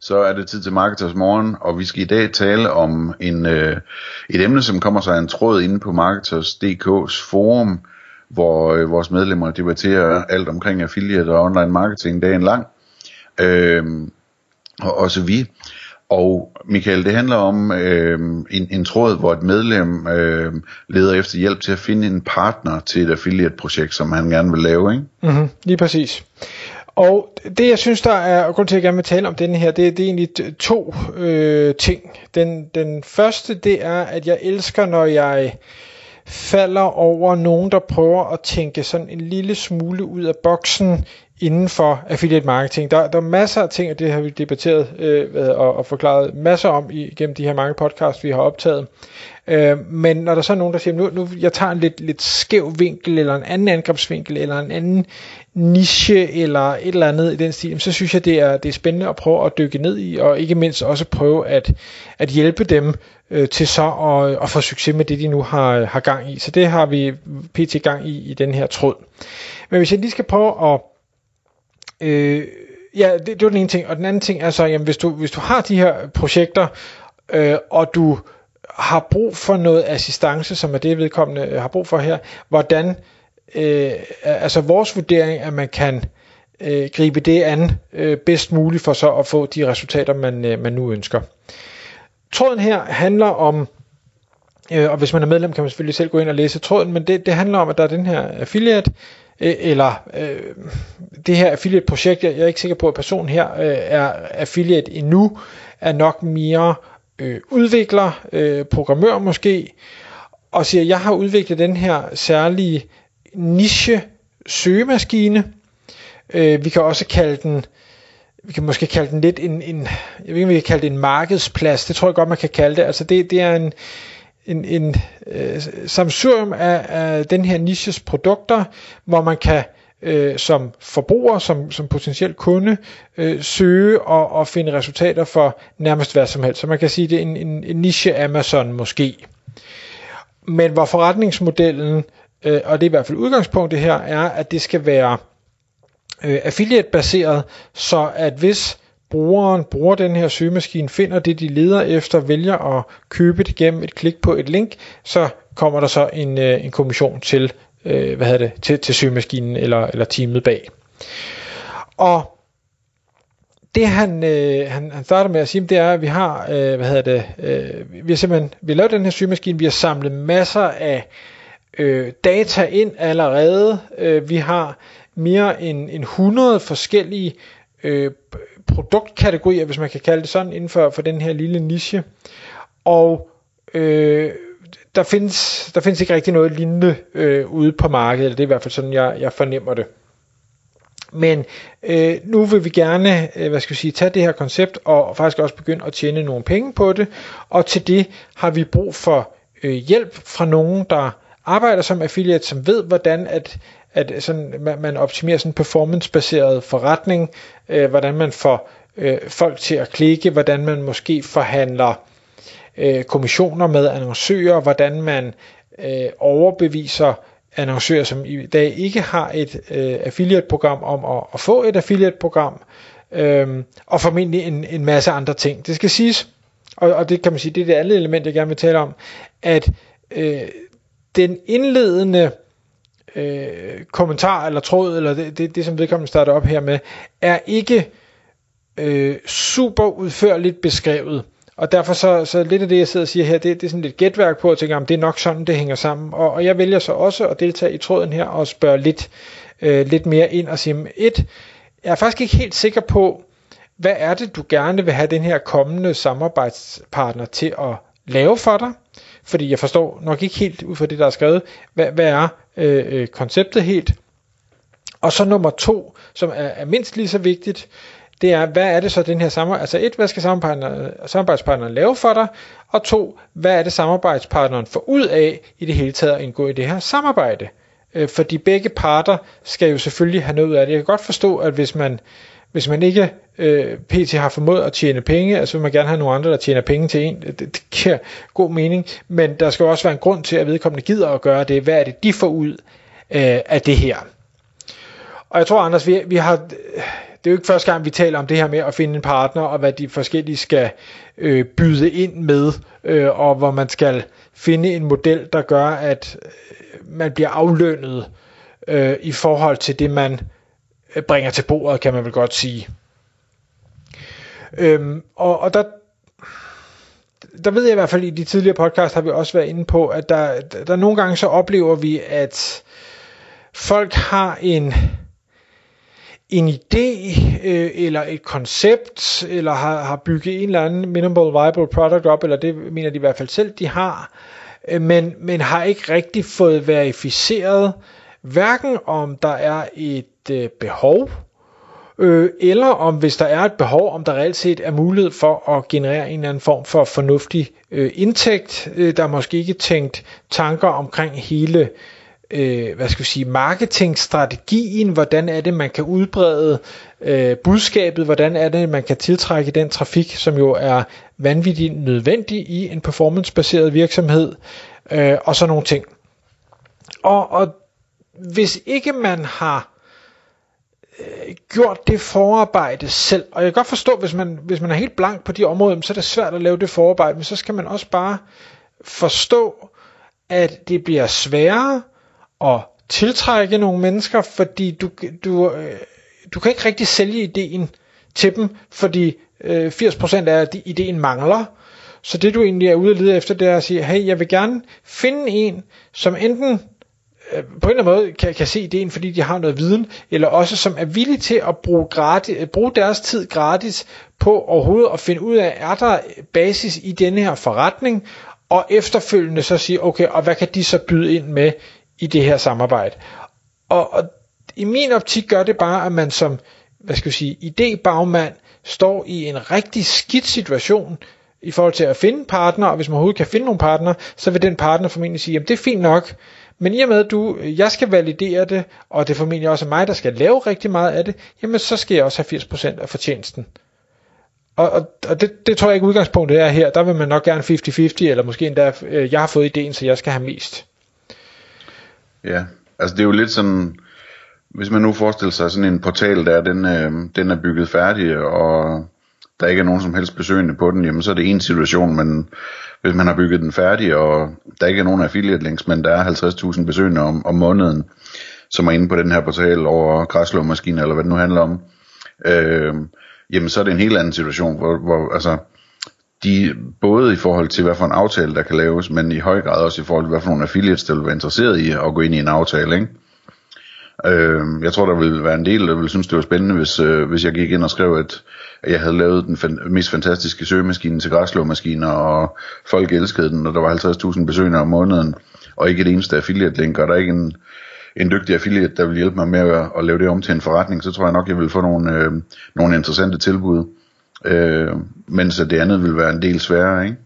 Så er det tid til Marketers Morgen, og vi skal i dag tale om en, øh, et emne, som kommer sig af en tråd inde på Marketers.dk's forum, hvor øh, vores medlemmer debatterer alt omkring affiliate og online marketing dagen lang. Øh, og også vi. Og Michael, det handler om øh, en, en tråd, hvor et medlem øh, leder efter hjælp til at finde en partner til et affiliate-projekt, som han gerne vil lave, ikke? Mm-hmm, lige præcis. Og det jeg synes der er grund til at jeg gerne vil tale om denne her, det, det er egentlig to øh, ting. Den, den første det er, at jeg elsker når jeg falder over nogen der prøver at tænke sådan en lille smule ud af boksen inden for affiliate marketing. Der, der er masser af ting, og det har vi debatteret øh, og, og forklaret masser om igennem de her mange podcasts, vi har optaget. Øh, men når der så er nogen, der siger, nu, nu jeg tager en lidt, lidt skæv vinkel, eller en anden angrebsvinkel, eller en anden niche, eller et eller andet i den stil, så synes jeg, det er, det er spændende at prøve at dykke ned i, og ikke mindst også prøve at, at hjælpe dem øh, til så at, at få succes med det, de nu har, har gang i. Så det har vi pt. gang i i den her tråd. Men hvis jeg lige skal prøve at Øh, ja, det, det var den ene ting. Og den anden ting er så, jamen, hvis du, hvis du har de her projekter, øh, og du har brug for noget assistance, som er det vedkommende øh, har brug for her, hvordan, øh, altså vores vurdering, at man kan øh, gribe det an øh, bedst muligt for så at få de resultater, man, øh, man nu ønsker. Tråden her handler om, øh, og hvis man er medlem, kan man selvfølgelig selv gå ind og læse tråden, men det, det handler om, at der er den her affiliate, øh, eller øh, det her affiliate-projekt, jeg, jeg er ikke sikker på, at personen her øh, er affiliate endnu, er nok mere øh, udvikler, øh, programmør måske, og siger, jeg har udviklet den her særlige niche søgemaskine. Øh, vi kan også kalde den, vi kan måske kalde den lidt en, en jeg ved ikke, om vi kan kalde det en markedsplads, det tror jeg godt, man kan kalde det. Altså det, det er en, en, en øh, samsurium af, af den her niches produkter, hvor man kan øh, som forbruger, som, som potentiel kunde, øh, søge og, og finde resultater for nærmest hvad som helst. Så man kan sige, det er en, en, en niche Amazon måske. Men hvor forretningsmodellen, øh, og det er i hvert fald udgangspunktet her, er, at det skal være øh, affiliate-baseret, så at hvis brugeren bruger den her søgemaskine, finder det, de leder efter, vælger at købe det gennem et klik på et link, så kommer der så en, øh, en kommission til øh, hvad hedder det, til, til søgemaskinen eller, eller teamet bag. Og det han, øh, han, han starter med at sige, det er, at vi har, øh, hvad hedder det, øh, vi har simpelthen, vi har lavet den her sygemaskine, vi har samlet masser af øh, data ind allerede, øh, vi har mere end, end 100 forskellige øh, produktkategorier, hvis man kan kalde det sådan, inden for, for den her lille niche, og øh, der findes, der findes ikke rigtig noget lignende øh, ude på markedet, eller det er i hvert fald sådan, jeg, jeg fornemmer det. Men øh, nu vil vi gerne øh, hvad skal vi sige, tage det her koncept og faktisk også begynde at tjene nogle penge på det. Og til det har vi brug for øh, hjælp fra nogen, der arbejder som affiliate, som ved, hvordan at, at sådan, man, man optimerer sådan en performance-baseret forretning, øh, hvordan man får øh, folk til at klikke, hvordan man måske forhandler øh, kommissioner med annoncører, hvordan man øh, overbeviser annoncører, som i dag ikke har et øh, affiliate-program, om at, at få et affiliate-program, øh, og formentlig en, en masse andre ting. Det skal siges, og, og det kan man sige, det er det andet element, jeg gerne vil tale om, at øh, den indledende øh, kommentar eller tråd, eller det, det, det som vedkommende starter op her med, er ikke øh, super udførligt beskrevet. Og derfor så, så lidt af det, jeg sidder og siger her, det, det er sådan lidt gætværk på at tænke, om det er nok sådan, det hænger sammen. Og, og jeg vælger så også at deltage i tråden her og spørge lidt, øh, lidt mere ind og sige, et, jeg er faktisk ikke helt sikker på, hvad er det, du gerne vil have den her kommende samarbejdspartner til at lave for dig? Fordi jeg forstår nok ikke helt ud fra det, der er skrevet, hvad, hvad er øh, øh, konceptet helt? Og så nummer to, som er, er mindst lige så vigtigt, det er, hvad er det så den her samarbejde, altså et, hvad skal samarbejdspartneren lave for dig, og to, hvad er det samarbejdspartneren får ud af i det hele taget at indgå i det her samarbejde. Øh, fordi begge parter skal jo selvfølgelig have noget ud af det. Jeg kan godt forstå, at hvis man, hvis man ikke øh, pt. har formået at tjene penge, altså vil man gerne have nogle andre, der tjener penge til en, det, det giver god mening, men der skal også være en grund til, at vedkommende gider at gøre det. Hvad er det, de får ud øh, af det her? Og jeg tror, Anders, vi, vi har, det er jo ikke første gang, vi taler om det her med at finde en partner, og hvad de forskellige skal øh, byde ind med, øh, og hvor man skal finde en model, der gør, at øh, man bliver aflønnet øh, i forhold til det, man øh, bringer til bordet, kan man vel godt sige. Øhm, og, og der, der ved jeg i hvert fald i de tidligere podcast har vi også været inde på, at der, der nogle gange så oplever vi, at folk har en en idé øh, eller et koncept, eller har, har bygget en eller anden minimal viable product op, eller det mener de i hvert fald selv, de har, øh, men, men har ikke rigtig fået verificeret, hverken om der er et øh, behov, øh, eller om hvis der er et behov, om der reelt set er mulighed for at generere en eller anden form for fornuftig øh, indtægt. Øh, der måske ikke tænkt tanker omkring hele øh, hvad skal vi sige, marketingstrategien, hvordan er det, man kan udbrede øh, budskabet, hvordan er det, man kan tiltrække den trafik, som jo er vanvittigt nødvendig i en performancebaseret virksomhed, øh, og så nogle ting. Og, og hvis ikke man har øh, gjort det forarbejde selv, og jeg kan godt forstå, hvis man, hvis man er helt blank på de områder, så er det svært at lave det forarbejde, men så skal man også bare forstå, at det bliver sværere at tiltrække nogle mennesker, fordi du, du, øh, du kan ikke rigtig sælge ideen til dem, fordi øh, 80% af ideen mangler. Så det du egentlig er ude at lede efter, det er at sige, hey, jeg vil gerne finde en, som enten øh, på en eller anden måde kan, kan se ideen, fordi de har noget viden, eller også som er villig til at bruge, gratis, øh, bruge deres tid gratis på overhovedet at finde ud af, er der basis i denne her forretning, og efterfølgende så sige, okay, og hvad kan de så byde ind med i det her samarbejde. Og, og i min optik gør det bare, at man som, hvad skal jeg sige, idébagmand står i en rigtig skidt situation i forhold til at finde partner, og hvis man overhovedet kan finde nogle partner, så vil den partner formentlig sige, jamen det er fint nok, men i og med at du, jeg skal validere det, og det er formentlig også mig, der skal lave rigtig meget af det, jamen så skal jeg også have 80% af fortjenesten. Og, og, og det, det tror jeg ikke udgangspunktet er her. Der vil man nok gerne 50-50, eller måske endda, øh, jeg har fået ideen, så jeg skal have mest. Ja, altså det er jo lidt sådan, hvis man nu forestiller sig sådan en portal der, den, øh, den er bygget færdig, og der ikke er nogen som helst besøgende på den, jamen så er det en situation, men hvis man har bygget den færdig, og der ikke er nogen affiliate links, men der er 50.000 besøgende om, om måneden, som er inde på den her portal over græslåmaskiner, eller hvad det nu handler om, øh, jamen så er det en helt anden situation, hvor, hvor altså, de, både i forhold til, hvad for en aftale, der kan laves, men i høj grad også i forhold til, hvad for nogle affiliates, der vil være interesseret i at gå ind i en aftale, ikke? Øh, jeg tror, der ville være en del, der vil synes, det var spændende, hvis, øh, hvis jeg gik ind og skrev, at, at jeg havde lavet den fan, mest fantastiske søgemaskine til græslåmaskiner, og folk elskede den, og der var 50.000 besøgende om måneden, og ikke et eneste affiliate-link, og der er ikke en, en dygtig affiliate, der vil hjælpe mig med at, at lave det om til en forretning, så tror jeg nok, jeg vil få nogle, øh, nogle interessante tilbud øh, mens det andet vil være en del sværere, ikke?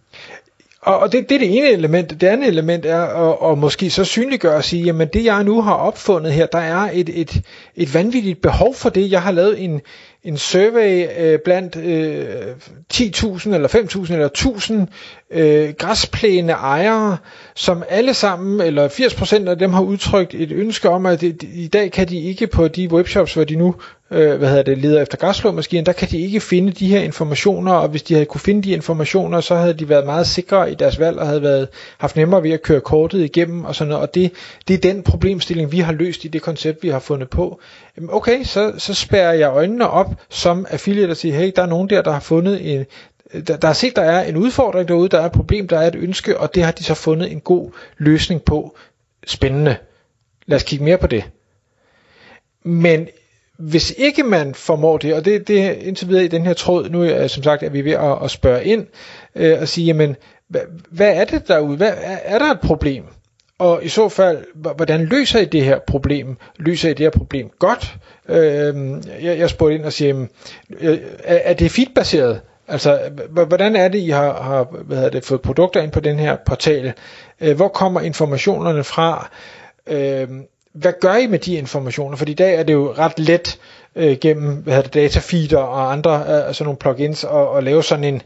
Og, og det, det er det ene element. Det andet element er at, at måske så synliggøre og sige, jamen det jeg nu har opfundet her, der er et, et, et vanvittigt behov for det. Jeg har lavet en, en survey øh, blandt øh, 10.000 eller 5.000 eller 1.000 øh, græsplæne ejere, som alle sammen, eller 80% af dem har udtrykt et ønske om, at det, i dag kan de ikke på de webshops, hvor de nu øh, hvad hedder det, leder efter græsslåmaskinen, der kan de ikke finde de her informationer, og hvis de havde kunne finde de informationer, så havde de været meget sikre i deres valg, og havde været, haft nemmere ved at køre kortet igennem, og sådan noget, og det, det er den problemstilling, vi har løst i det koncept, vi har fundet på. Okay, så, så spærer jeg øjnene op som affiliate og siger, hey, der er nogen der, der har fundet en, der, der har set, der er en udfordring derude, der er et problem, der er et ønske, og det har de så fundet en god løsning på. Spændende. Lad os kigge mere på det. Men hvis ikke man formår det, og det, det er indtil videre i den her tråd, nu er som sagt, at vi er ved at, at spørge ind, øh, og sige, jamen, hvad, hvad er det derude? Hvad, er, er der et problem? Og i så fald, hvordan løser I det her problem? Løser I det her problem godt? Øh, jeg, jeg spurgte ind og siger, øh, er, er det feedbaseret? Altså, hvordan er det, I har, har hvad hedder det, fået produkter ind på den her portal? Øh, hvor kommer informationerne fra? Øh, hvad gør I med de informationer? For i dag er det jo ret let øh, gennem hvad hedder det, datafeeder og andre øh, sådan nogle plugins at, at lave sådan en,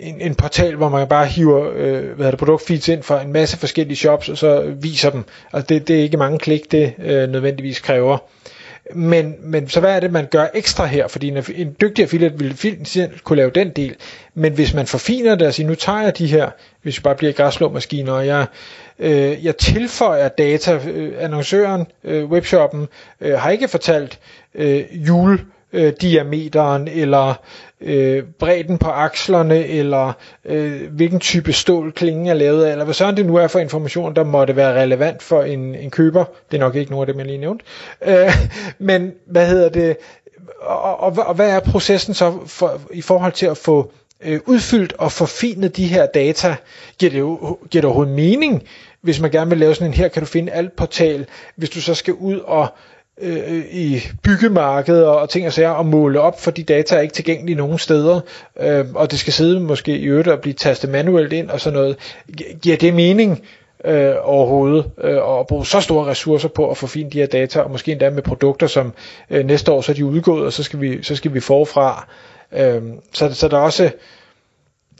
en, en portal, hvor man bare hiver øh, hvad hedder det, produktfeeds ind fra en masse forskellige shops, og så viser dem. Altså det, det er ikke mange klik, det øh, nødvendigvis kræver. Men, men så hvad er det, man gør ekstra her? Fordi en, en dygtig affiliate ville fint kunne lave den del. Men hvis man forfiner det og siger, nu tager jeg de her, hvis vi bare bliver græsslåmaskiner, og jeg, øh, jeg tilføjer data, øh, annoncøren, øh, webshoppen, øh, har ikke fortalt øh, jule øh, diameteren, eller øh, bredden på akslerne, eller øh, hvilken type stål klingen er lavet af, eller hvad sådan det nu er for information, der måtte være relevant for en, en køber. Det er nok ikke nogen af det, jeg lige nævnte. Øh, men hvad hedder det? Og, og, og hvad er processen så for, i forhold til at få øh, udfyldt og forfinet de her data? Giver det, jo, giver det overhovedet mening, hvis man gerne vil lave sådan en her, kan du finde alt portal, hvis du så skal ud og Øh, øh, i byggemarkedet og ting og sager og måle op, for de data er ikke tilgængelige nogen steder, øh, og det skal sidde måske i øvrigt og blive tastet manuelt ind og sådan noget. Giver det mening øh, overhovedet øh, at bruge så store ressourcer på at få de her data, og måske endda med produkter, som øh, næste år så er de udgået, og så skal vi, så skal vi forfra. Øh, så, så der er også,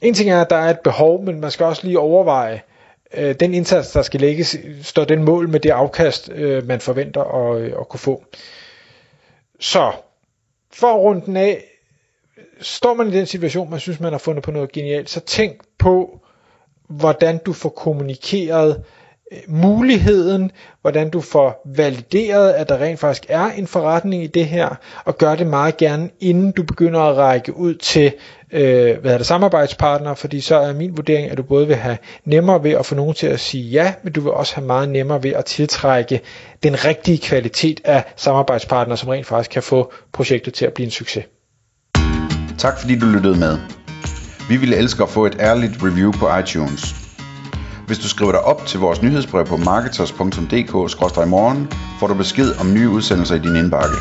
en ting er, at der er et behov, men man skal også lige overveje, øh, Øh, den indsats, der skal lægges, står den mål med det afkast, øh, man forventer at, øh, at kunne få. Så, for runden af, står man i den situation, man synes, man har fundet på noget genialt, så tænk på, hvordan du får kommunikeret Øh, muligheden, hvordan du får valideret, at der rent faktisk er en forretning i det her, og gør det meget gerne, inden du begynder at række ud til øh, hvad er det, samarbejdspartnere, fordi så er min vurdering, at du både vil have nemmere ved at få nogen til at sige ja, men du vil også have meget nemmere ved at tiltrække den rigtige kvalitet af samarbejdspartnere, som rent faktisk kan få projektet til at blive en succes. Tak fordi du lyttede med. Vi ville elske at få et ærligt review på iTunes. Hvis du skriver dig op til vores nyhedsbrev på marketers.dk-morgen, får du besked om nye udsendelser i din indbakke.